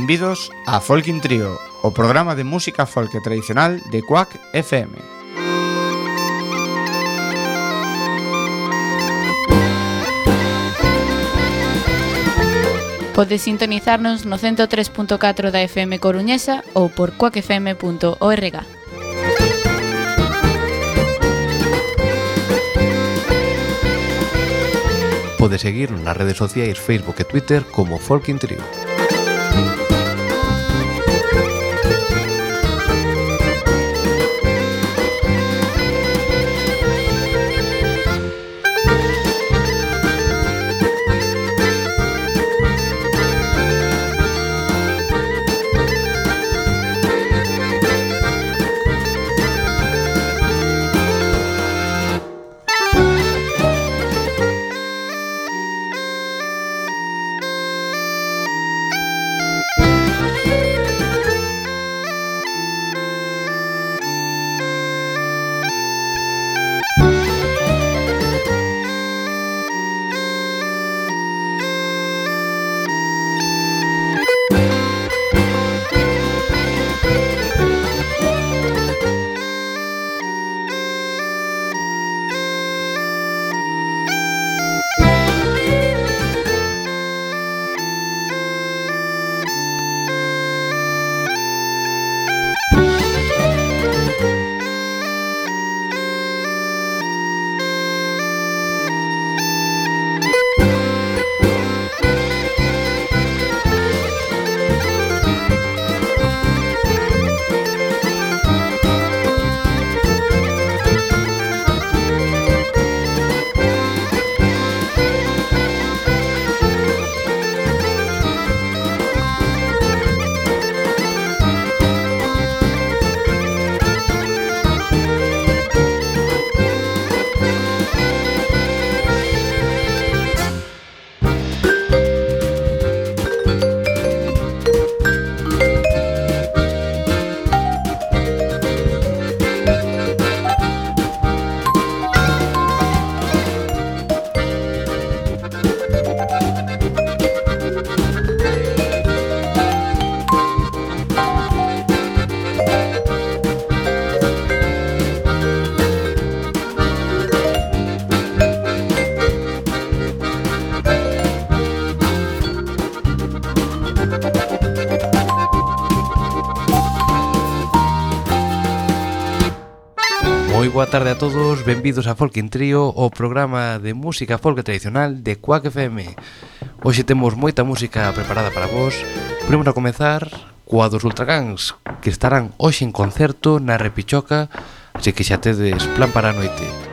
Benvidos a Folkin Trio, o programa de música folk tradicional de Quack FM. Podes sintonizarnos no 103.4 da FM Coruñesa ou por cuacfm.org. Podes seguirnos nas redes sociais Facebook e Twitter como Folkin Trio. boa tarde a todos, benvidos a Folk in Trio, o programa de música folk tradicional de Quack FM. Hoxe temos moita música preparada para vos. Primeiro a comezar coa dos Ultragans, que estarán hoxe en concerto na Repichoca, así que xa tedes plan para a noite.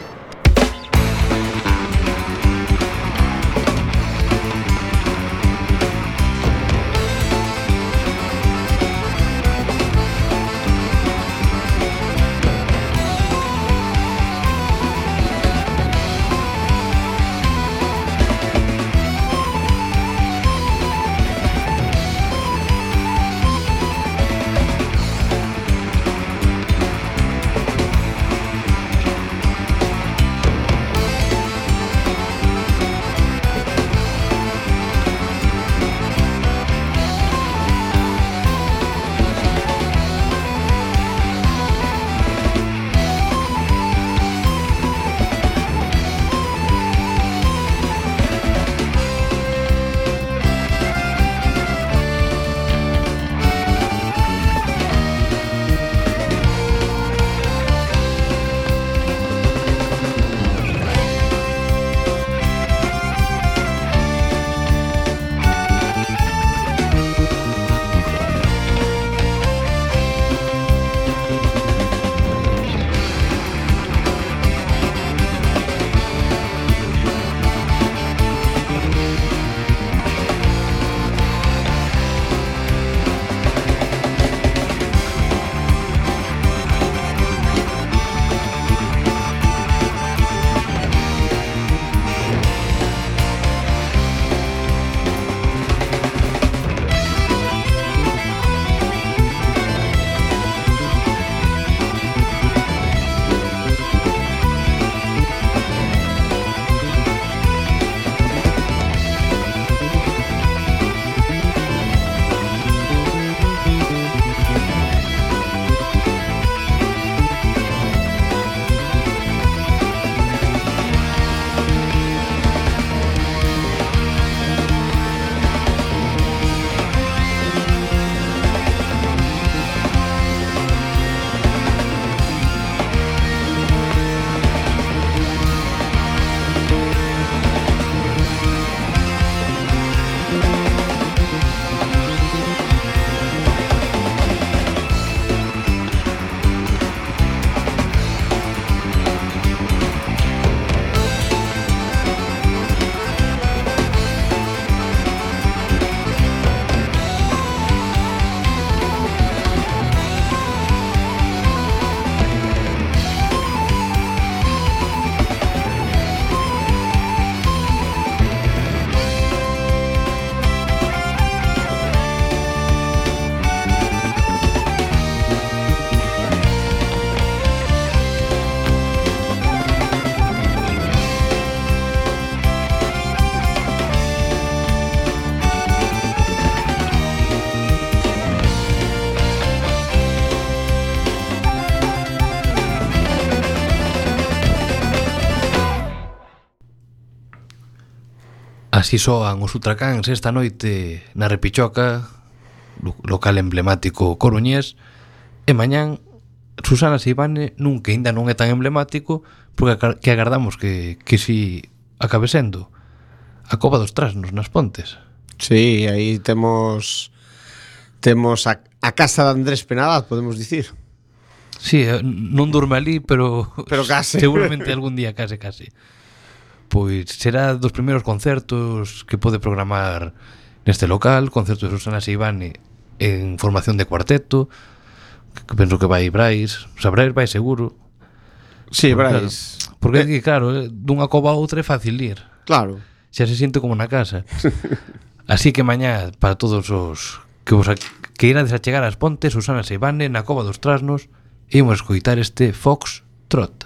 Así soan os Ultracans esta noite na Repichoca, local emblemático coruñés, e mañán Susana Seibane nun que ainda non é tan emblemático, porque que agardamos que, que si acabe sendo a Cova dos Trasnos nas Pontes. Sí, aí temos temos a, a casa de Andrés Penadas, podemos dicir. Sí, eh, non durme ali, pero, pero case. seguramente algún día case, case pois será dos primeiros concertos que pode programar neste local, concerto de Susana Seibane en formación de cuarteto, que penso que vai Brais, o sea, Brais vai seguro. Sí, porque, Brais. Claro, porque aquí, claro, eh, dunha cova a outra é fácil ir. Claro. Xa se sente como na casa. Así que mañá, para todos os que vos a, que irades a chegar ás pontes, Susana Seibane na cova dos Trasnos, imos escoitar este Fox Trot.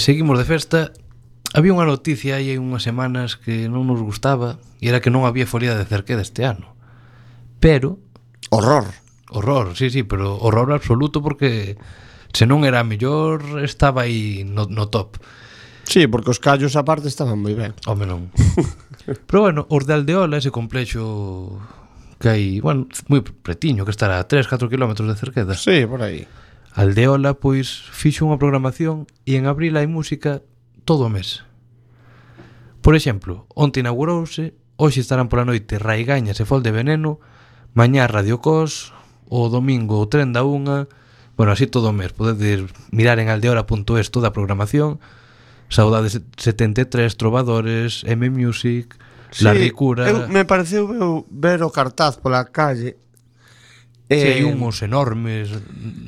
E seguimos de festa Había unha noticia aí hai unhas semanas que non nos gustaba e era que non había folia de cerqueda este ano. Pero... Horror. Horror, sí, sí, pero horror absoluto porque se non era mellor estaba aí no, no top. Sí, porque os callos aparte estaban moi ben. Home non. pero bueno, os de Aldeola, ese complexo que hai, bueno, moi pretiño, que estará a 3, 4 km de cerqueda. Sí, por aí. Aldeola, pois, fixo unha programación e en abril hai música todo o mes. Por exemplo, onte inaugurouse, hoxe estarán pola noite Raigañas e Fol de Veneno, mañá Radio Cos, o domingo o Tren da Unha, bueno, así todo o mes, podedes mirar en aldeora.es toda a programación, Saudades 73, Trovadores, M Music, sí, La Ricura... Eu, me pareceu ver o cartaz pola calle Eh, si hai humos enormes,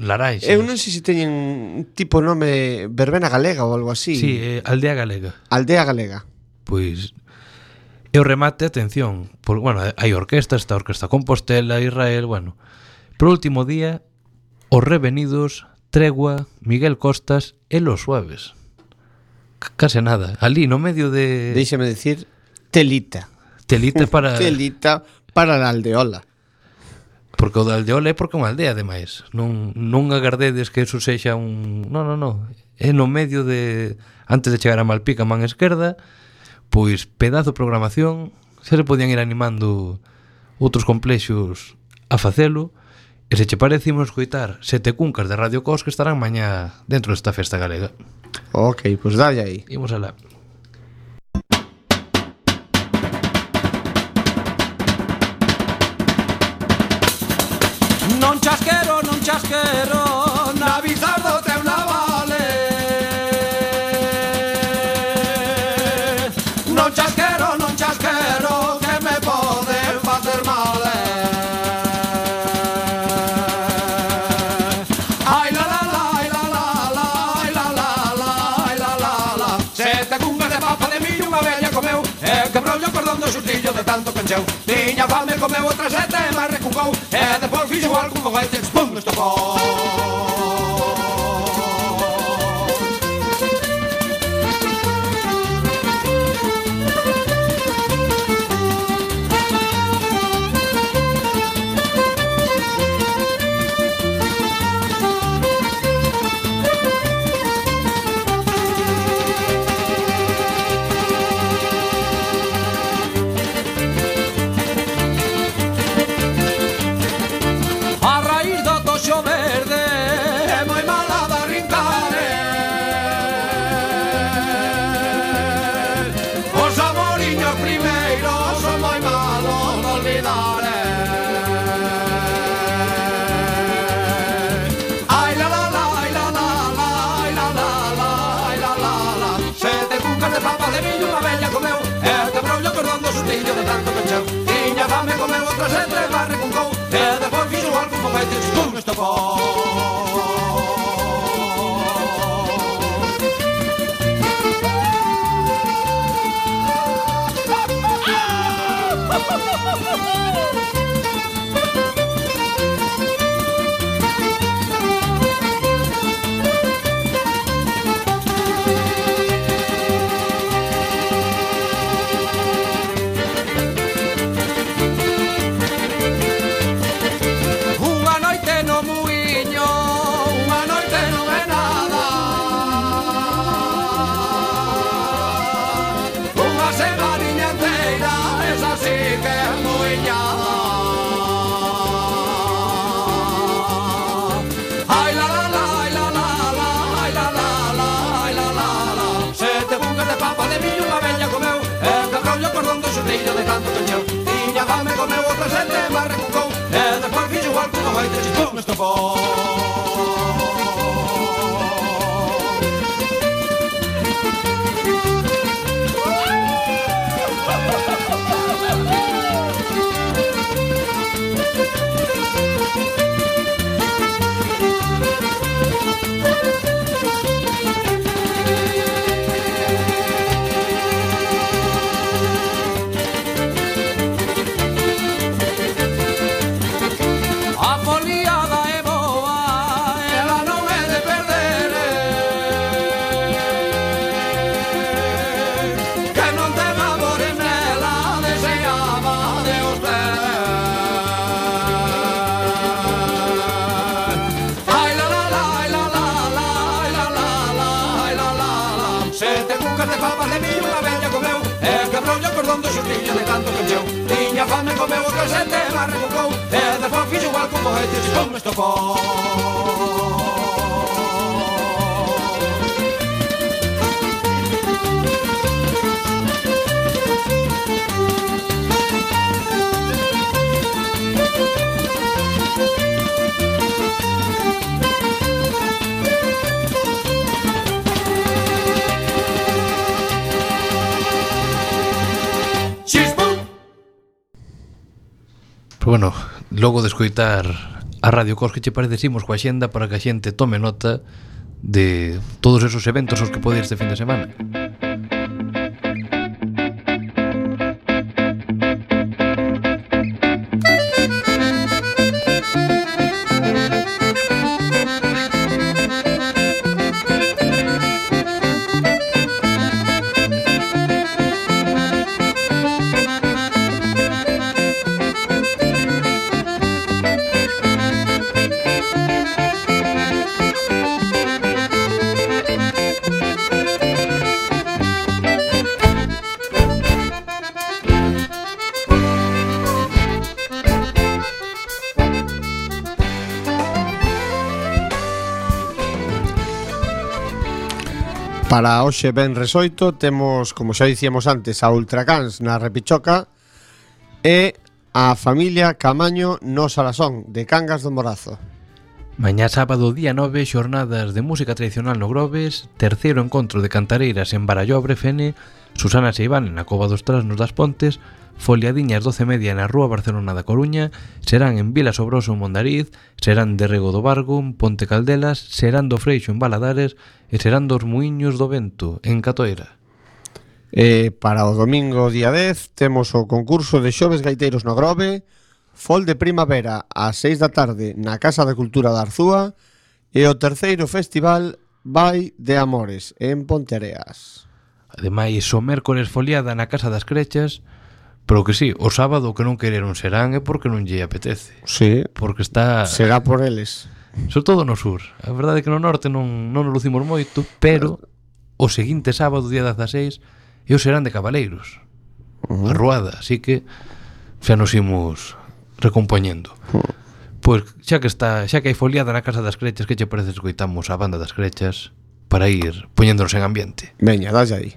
larais. Eu non sei se teñen tipo nome verbena galega ou algo así. Sí, eh, aldea galega. Aldea galega. Pois e o remate, atención, por, bueno, hai orquesta, está a Orquesta Compostela, Israel, bueno. Por último día, os revenidos, Tregua, Miguel Costas e Los Suaves. Case nada, ali no medio de Déixame decir telita. Telita para Telita para a aldeola. Porque o de Aldeola é porque é unha aldea, ademais. Non, non agardedes que eso sexa un... Non, non, non. É no medio de... Antes de chegar a Malpica, man esquerda, pois pedazo de programación, xa se podían ir animando outros complexos a facelo, e se che parece imos coitar sete cuncas de Radio Cos que estarán mañá dentro desta festa galega. Ok, pois pues dalle aí. Imos alá. Non chasquero, non chasquero encheu Tiña fame, comeu outra sete, mas recucou E depois fixo algo con este espum estocou. de papa de millo, una bella Mr. Ball. rondo xustiño de tanto que cheu Tiña fame comeu o calcete, barra cucou E despois fixo igual como cohete, chispón me estocou bueno, logo de escoitar a Radio Cos que che parecimos coa xenda para que a xente tome nota de todos esos eventos aos que pode ir este fin de semana. Para hoxe ben resoito temos, como xa dicíamos antes, a Ultracans na Repichoca e a familia Camaño no Salasón de Cangas do Morazo. Mañá sábado día 9, xornadas de música tradicional no Groves, terceiro encontro de cantareiras en Barallobre Fene Susana Seiván na Cova dos Trasnos das Pontes, Foliadiñas 12 media na Rúa Barcelona da Coruña, serán en Vila Sobroso en Mondariz, serán de Rego do Bargo en Ponte Caldelas, serán do Freixo en Baladares e serán dos Muiños do Vento en Catoira. E para o domingo día 10 temos o concurso de xoves gaiteiros no Grove, Fol de Primavera ás 6 da tarde na Casa da Cultura da Arzúa e o terceiro festival Vai de Amores en Ponteareas. Ademais, o mércores foliada na Casa das Crechas, pero que sí, o sábado que non quereron serán é porque non lle apetece. Sí. Porque está... Será por eles. Sobre todo no sur. A verdade é que no norte non, non nos lucimos moito, pero o seguinte sábado, día 16, e os serán de cabaleiros. Uh -huh. A ruada, así que xa nos imos recompoñendo. Uh -huh. Pois xa que está, xa que hai foliada na Casa das Crechas, que che parece escoitamos a banda das Crechas? Para ir poñéndonos en ambiente. Veña, dalle aí.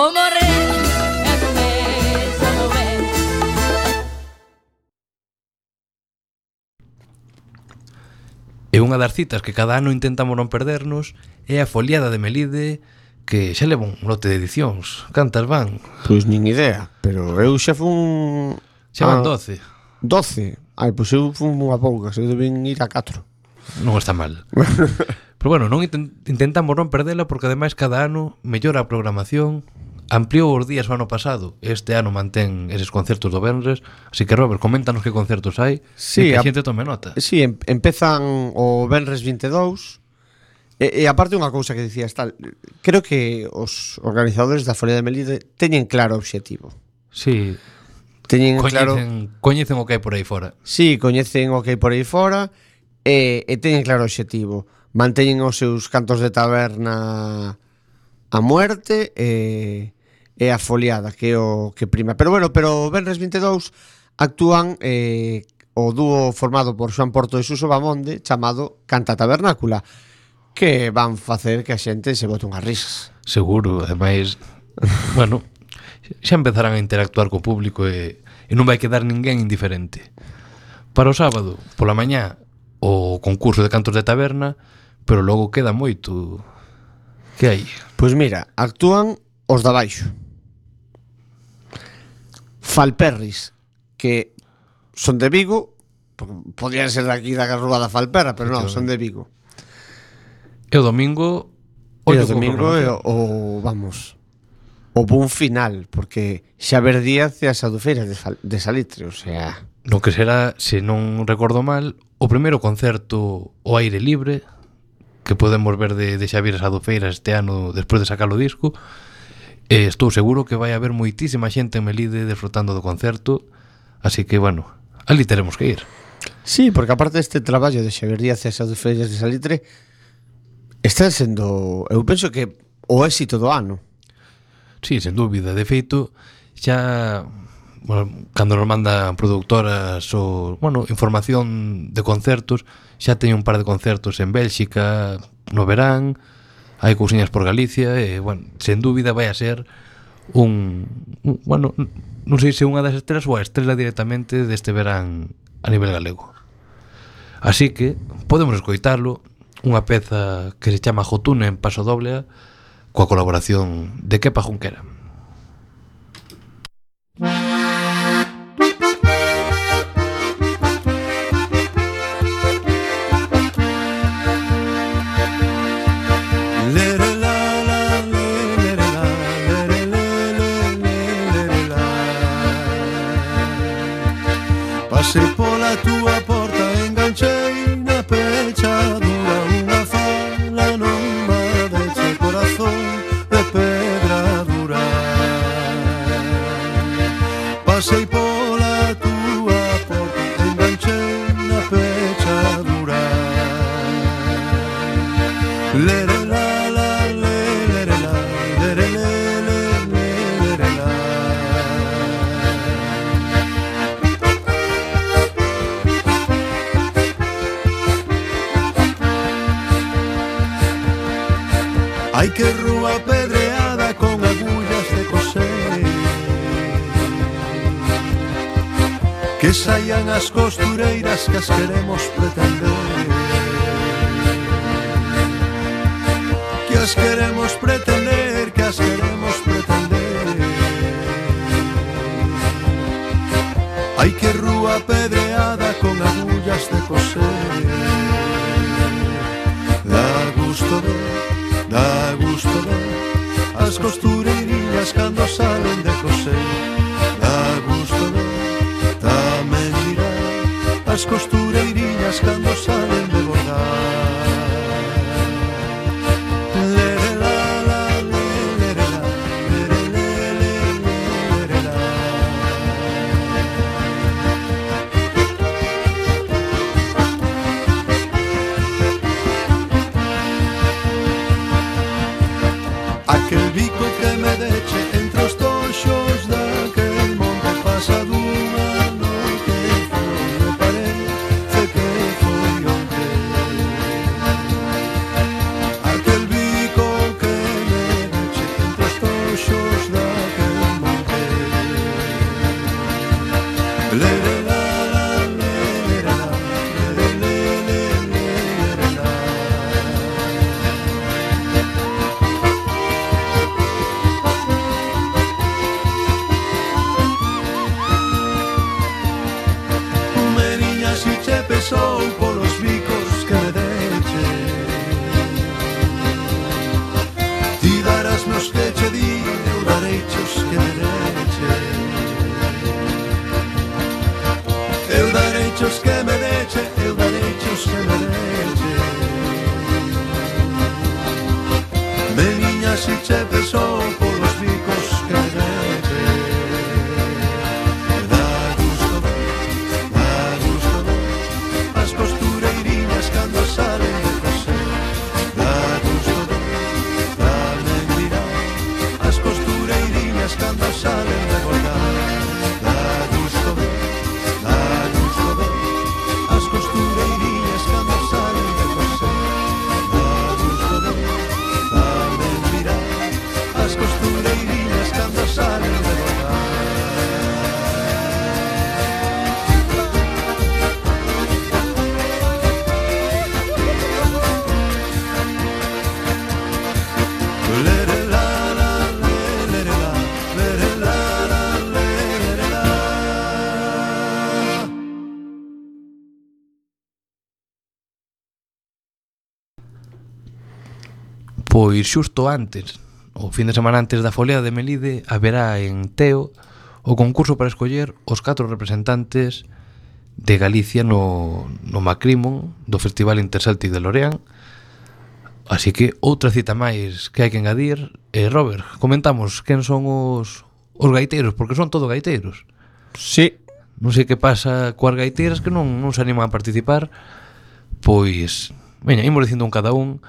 Vou morrer. E unha das citas que cada ano intentamos non perdernos é a foliada de Melide que xa leva un lote de edicións. Cantas van? Pois nin idea, pero eu xa fun... Xa van ah, 12. 12? Ai, pois eu fun unha pouca, eu deben ir a 4. Non está mal. pero bueno, non intentamos non perdela porque ademais cada ano mellora a programación, ampliou os días o ano pasado este ano mantén eses concertos do Benres así que Robert, coméntanos que concertos hai sí, e que a xente tome nota. Si, sí, em empezan o Benres 22 e, e aparte unha cousa que dicías tal creo que os organizadores da Folia de Melide teñen claro o obxectivo. Si sí. Teñen coñecen, claro Coñecen o que hai por aí fora. Si, sí, coñecen o que hai por aí fora e, e teñen claro o obxectivo. Manteñen os seus cantos de taberna a muerte e eh, é a foliada que é o que prima. Pero bueno, pero o Benres 22 actúan eh, o dúo formado por Xoan Porto e Suso Bamonde chamado Canta Tabernácula que van facer que a xente se bote unhas risas. Seguro, ademais, bueno, xa empezarán a interactuar co público e, e non vai quedar ninguén indiferente. Para o sábado, pola mañá, o concurso de cantos de taberna, pero logo queda moito. Que hai? Pois mira, actúan os da baixo. Falperris, que son de Vigo, podrían ser daqui da Rúa da Falperra, pero non, son de Vigo. E o domingo o e o domingo é o, o vamos o bun final, porque Xaver Díaz e as adufeiras de, de Salitre, o sea... No que será, se non recordo mal, o primeiro concerto o aire libre que podemos ver de, de Xavier Sadofeiras este ano despois de sacar o disco, E estou seguro que vai haber moitísima xente en Melide disfrutando do concerto, así que, bueno, ali teremos que ir. Sí, porque aparte deste traballo de Xavier Díaz e as Feiras de Salitre, está sendo, eu penso que o éxito do ano. Sí, sen dúbida, de feito, xa bueno, cando nos mandan productoras ou, bueno, información de concertos, xa teño un par de concertos en Bélxica no verán, hai cousiñas por Galicia e, bueno, sen dúbida vai a ser un, un bueno, non sei se unha das estrelas ou a estrela directamente deste verán a nivel galego. Así que podemos escoitarlo unha peza que se chama Jotuna en paso doble coa colaboración de Kepa Junquera. Se pola túa porta enganchei na pechadura Unha fala non ma deixe corazón de pedra dura. Pasei pola Hai que rúa pedreada con agullas de coser. Que saian as costureiras que as queremos pretender. Que as queremos pretender, que as queremos pretender. Hai que rúa pedreada con agullas de coser. Da gusto de Da gusto ver as costureirinhas cando salen de coser Da gusto ver tamén dirá as costureirinhas cando salen de bordar Pois xusto antes, o fin de semana antes da folea de Melide, haberá en Teo o concurso para escoller os catro representantes de Galicia no, no Macrimon do Festival Interceltic de Lorean. Así que outra cita máis que hai que engadir. Eh, Robert, comentamos quen son os, os gaiteiros, porque son todo gaiteiros. Sí. Non sei que pasa coas gaiteiras que non, non se animan a participar. Pois, veña, imos dicindo un cada un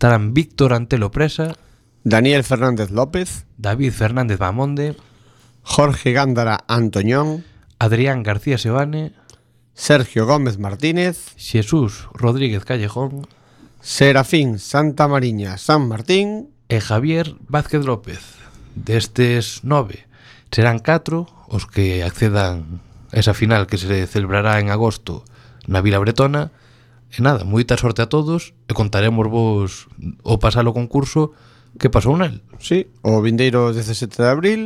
estarán Víctor Antelo Presa, Daniel Fernández López, David Fernández Bamonde, Jorge Gándara Antoñón, Adrián García Sebane, Sergio Gómez Martínez, Jesús Rodríguez Callejón, Serafín Santa Mariña San Martín e Javier Vázquez López. Destes nove serán catro os que accedan a esa final que se celebrará en agosto na Vila Bretona, E nada, moita sorte a todos e contaremos vos o pasalo concurso que pasou nel. Sí, o vindeiro 17 de abril,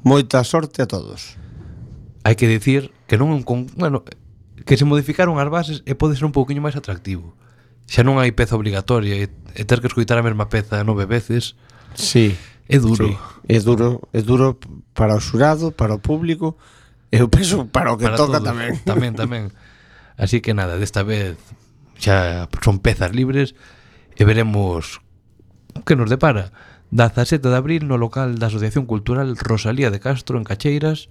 moita sorte a todos. Hai que dicir que non é un con... bueno, que se modificaron as bases e pode ser un pouquiño máis atractivo. Xa non hai peza obligatoria e, e ter que escoitar a mesma peza nove veces. Sí. É duro. Sí, é duro, é duro para o xurado, para o público, e eu penso para o que para toca todos. tamén. Tamén, tamén. Así que nada, desta vez xa son pezas libres e veremos que nos depara. Da 17 de abril no local da Asociación Cultural Rosalía de Castro en Cacheiras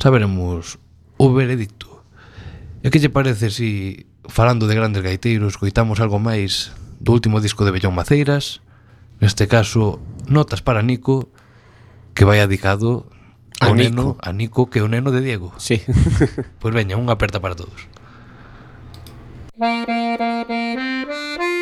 saberemos o veredicto. E que lle parece si, falando de grandes gaiteiros, coitamos algo máis do último disco de Bellón Maceiras, neste caso Notas para Nico, que vai adicado ao a neno, Nico. a Nico, que é o neno de Diego. Sí. pois veña, unha aperta para todos. Thank you.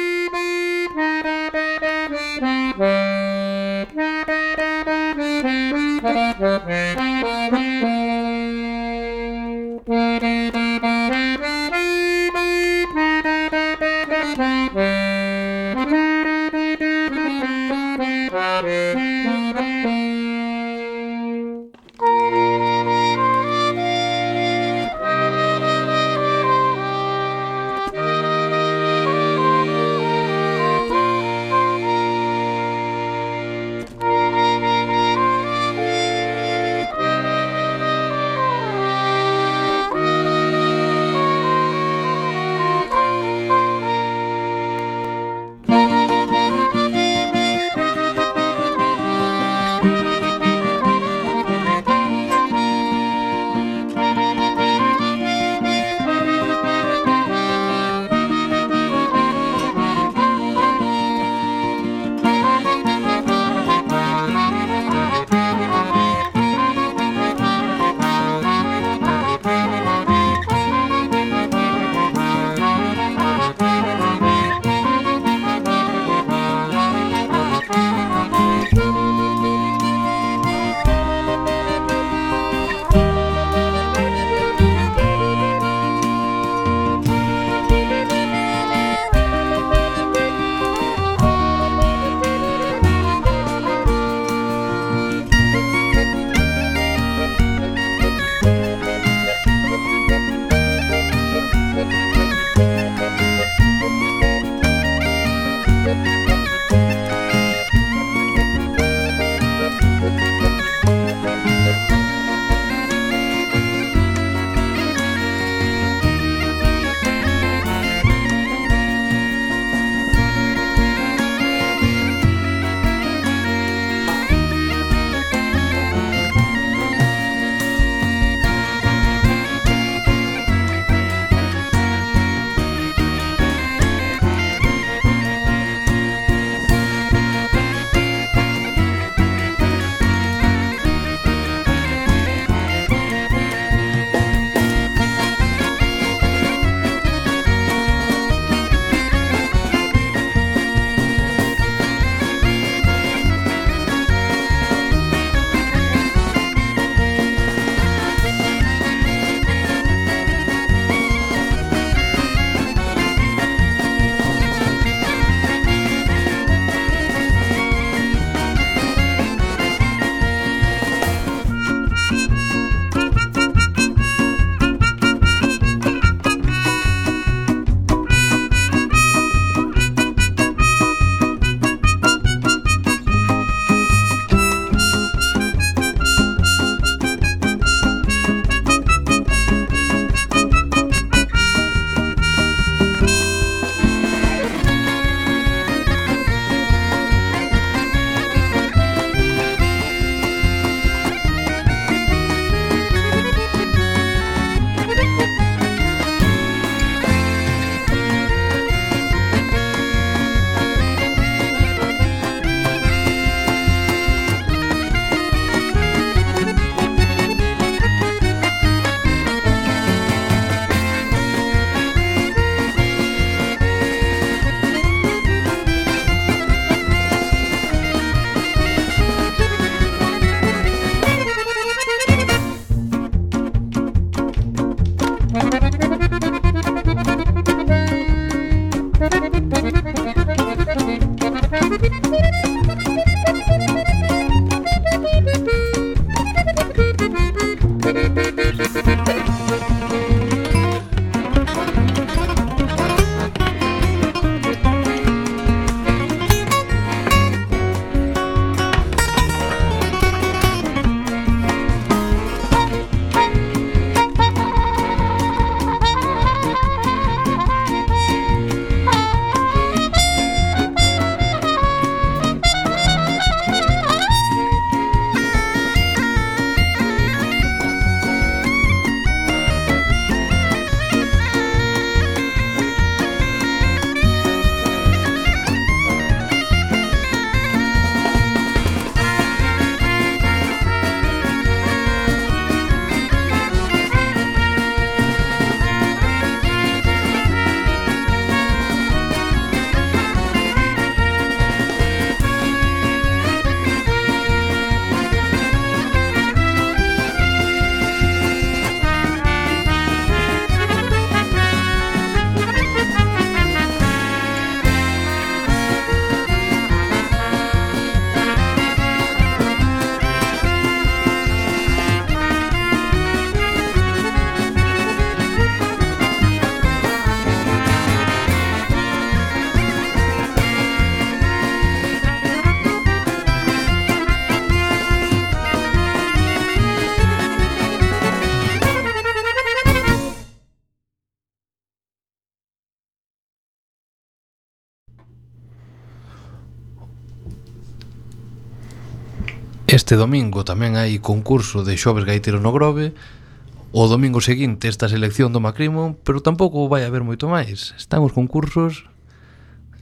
Este domingo tamén hai concurso de xoves gaiteros no Grove. O domingo seguinte esta selección do Macrimo Pero tampouco vai haber moito máis. Están os concursos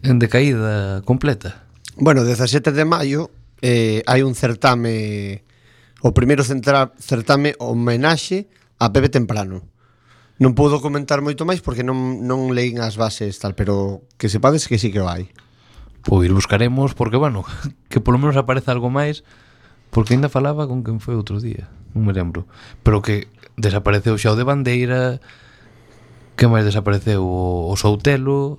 en decaída completa. Bueno, 17 de maio eh, hai un certame O primeiro centra, certame homenaxe a Pepe Temprano. Non podo comentar moito máis porque non, non leín as bases tal Pero que sepades que sí que vai Pois buscaremos porque, bueno, que polo menos aparece algo máis Porque ainda falaba con quen foi outro día, non me lembro. Pero que desapareceu xa o de Bandeira, que máis desapareceu o, o Soutelo,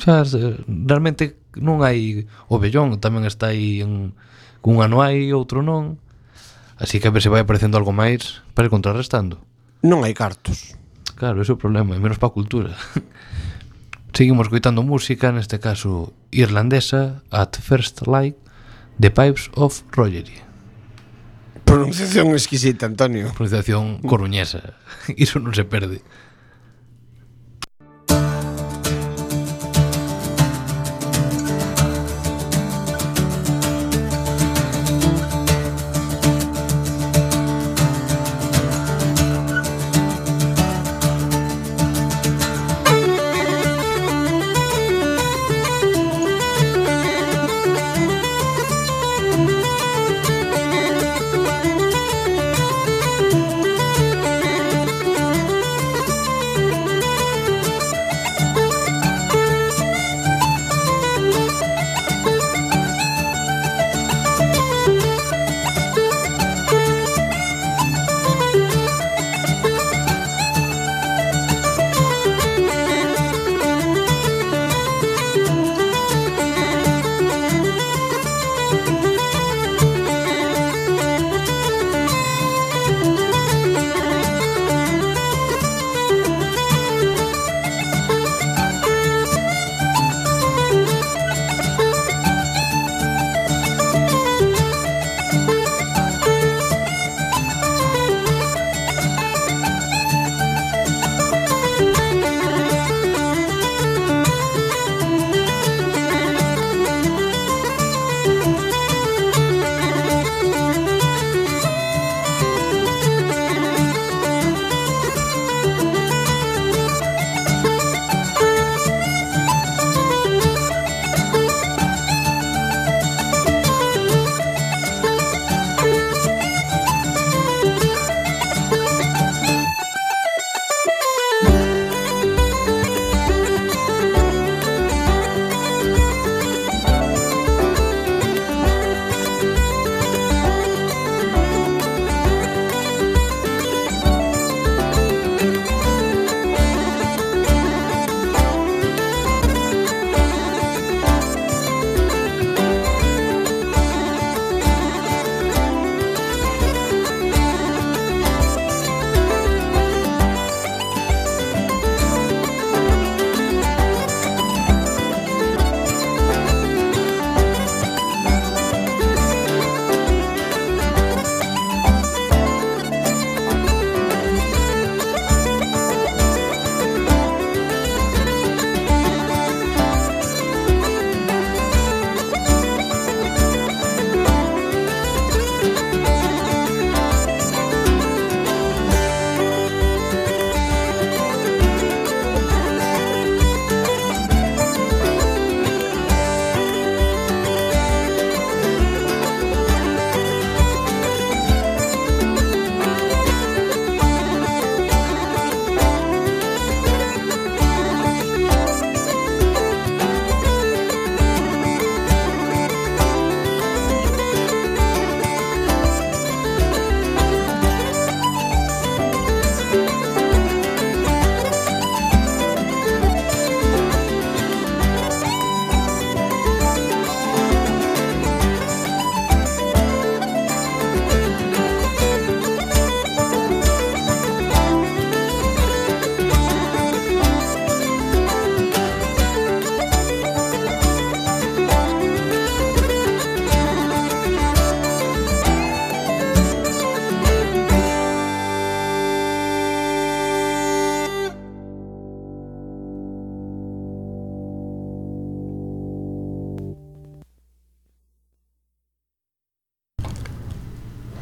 xa realmente non hai o Bellón, tamén está aí en, un ano hai, outro non. Así que a ver se vai aparecendo algo máis para ir contrarrestando. Non hai cartos. Claro, ese é o problema, e menos para a cultura. Seguimos coitando música, neste caso irlandesa, At First Light, The Pipes of Rogery. Pronunciación exquisita, Antonio. Pronunciación coruñesa. Iso non se perde.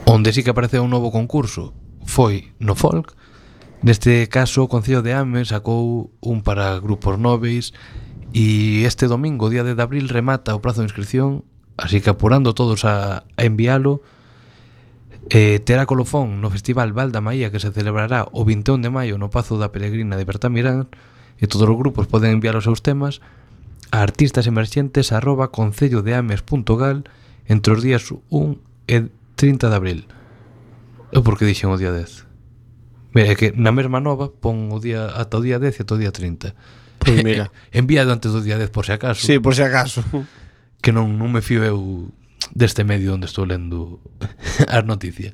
Onde sí que apareceu un novo concurso foi no folk. Neste caso, o Concello de Ames sacou un para grupos nobres e este domingo, día 10 de abril, remata o prazo de inscripción, así que apurando todos a, a enviálo, Eh, terá colofón no Festival Val da Maía que se celebrará o 21 de maio no Pazo da Peregrina de Bertamirán e todos os grupos poden enviar os seus temas a artistasemerxentes arroba concellodeames.gal entre os días 1 e 30 de abril. Eu por que dixen o día 10? Mira, é que na mesma nova pon o día ata o día 10 e ata o día 30. Pois mira. Enviado antes do día 10 por se acaso. Sí, por se acaso. Que non, non me fío eu deste medio onde estou lendo as noticias.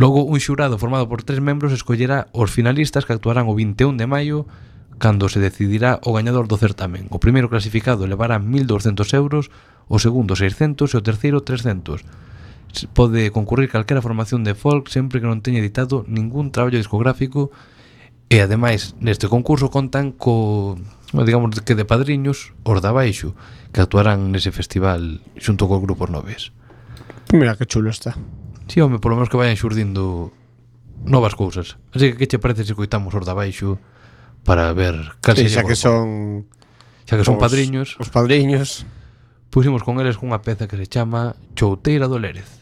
Logo, un xurado formado por tres membros escollerá os finalistas que actuarán o 21 de maio cando se decidirá o gañador do certamen. O primeiro clasificado levará 1.200 euros, o segundo 600 e o terceiro 300 pode concurrir calquera formación de folk sempre que non teña editado ningún traballo discográfico e ademais neste concurso contan co digamos que de padriños os da baixo que actuarán nese festival xunto cos grupos noves. Mira que chulo está. Si, sí, home, polo menos que vayan xurdindo novas cousas. Así que que che parece se coitamos os da baixo para ver cal sí, xa que son xa que son os, padriños. Os padriños. Pusimos con eles cunha peza que se chama Chouteira do Lérez.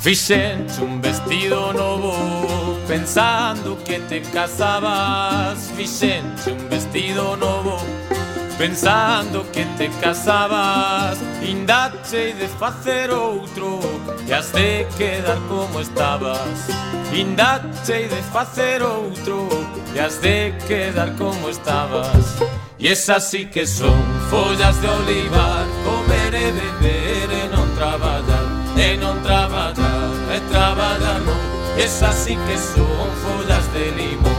Fixenche un vestido novo Pensando que te casabas. Fixenche un vestido novo Pensando que te casabas. Indache de facer outro E has de quedar como estabas. Indache de facer outro E has de quedar como estabas. E esas sí que son follas de olivar Comer e beber e non traballar E non traballar traba d'amor, és així que son folles de limón.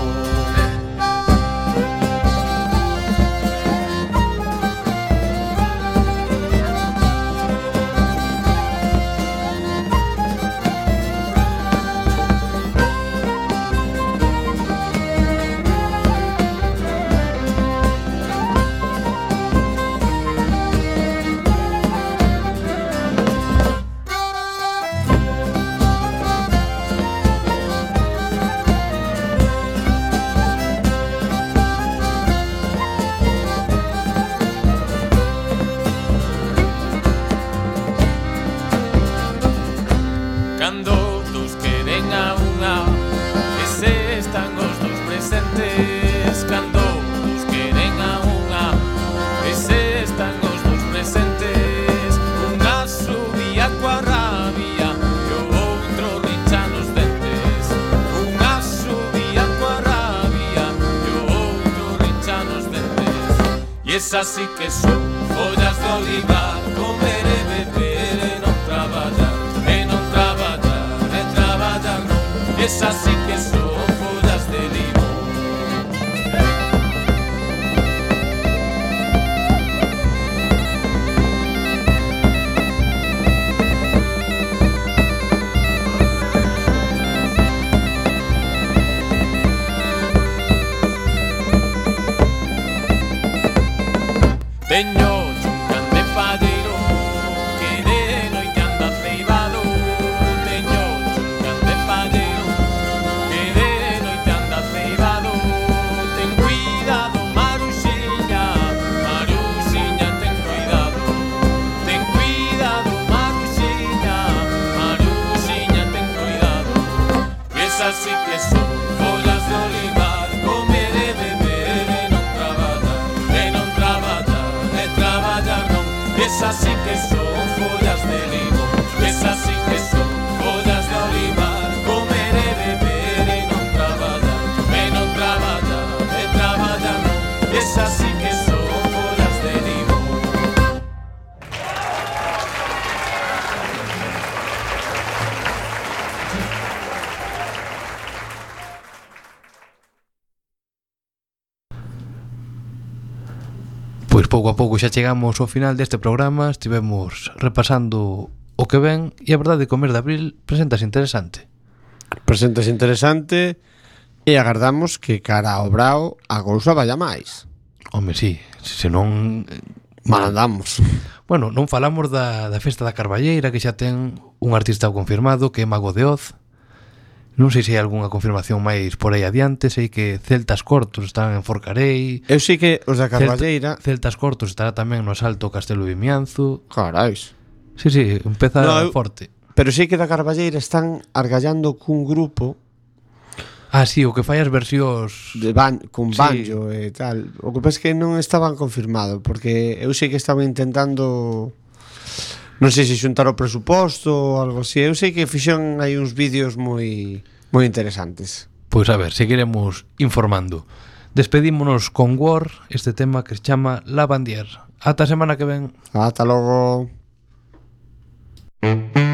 así que soy. pois xa chegamos ao final deste programa, estivemos repasando o que ven e a verdade que o de abril presentas interesante. Presentas interesante e agardamos que cara ao brao a cousa vaya máis. Home, sí, se non eh, mal andamos. Bueno, non falamos da, da festa da Carballeira que xa ten un artista confirmado que é Mago de Oz Non sei se hai algunha confirmación máis por aí adiante, sei que Celtas Cortos están en Forcarei. Eu sei que os da Carballeira, Celtas Cortos estará tamén no Salto Castelo de Mianzo. Carais. Sí, sí, empeza no, eu... forte. Pero sei que da Carballeira están argallando cun grupo Ah, sí, o que fai as versións de ban Cun banjo sí. e tal. O que pasa é que non estaban confirmado, porque eu sei que estaban intentando Non sei se xuntar o presuposto ou algo así. Eu sei que fixeron hai uns vídeos moi moi interesantes. Pois a ver, seguiremos informando. Despedímonos con War, este tema que se chama La Bandier. Ata semana que ven. Ata logo. Mm -hmm.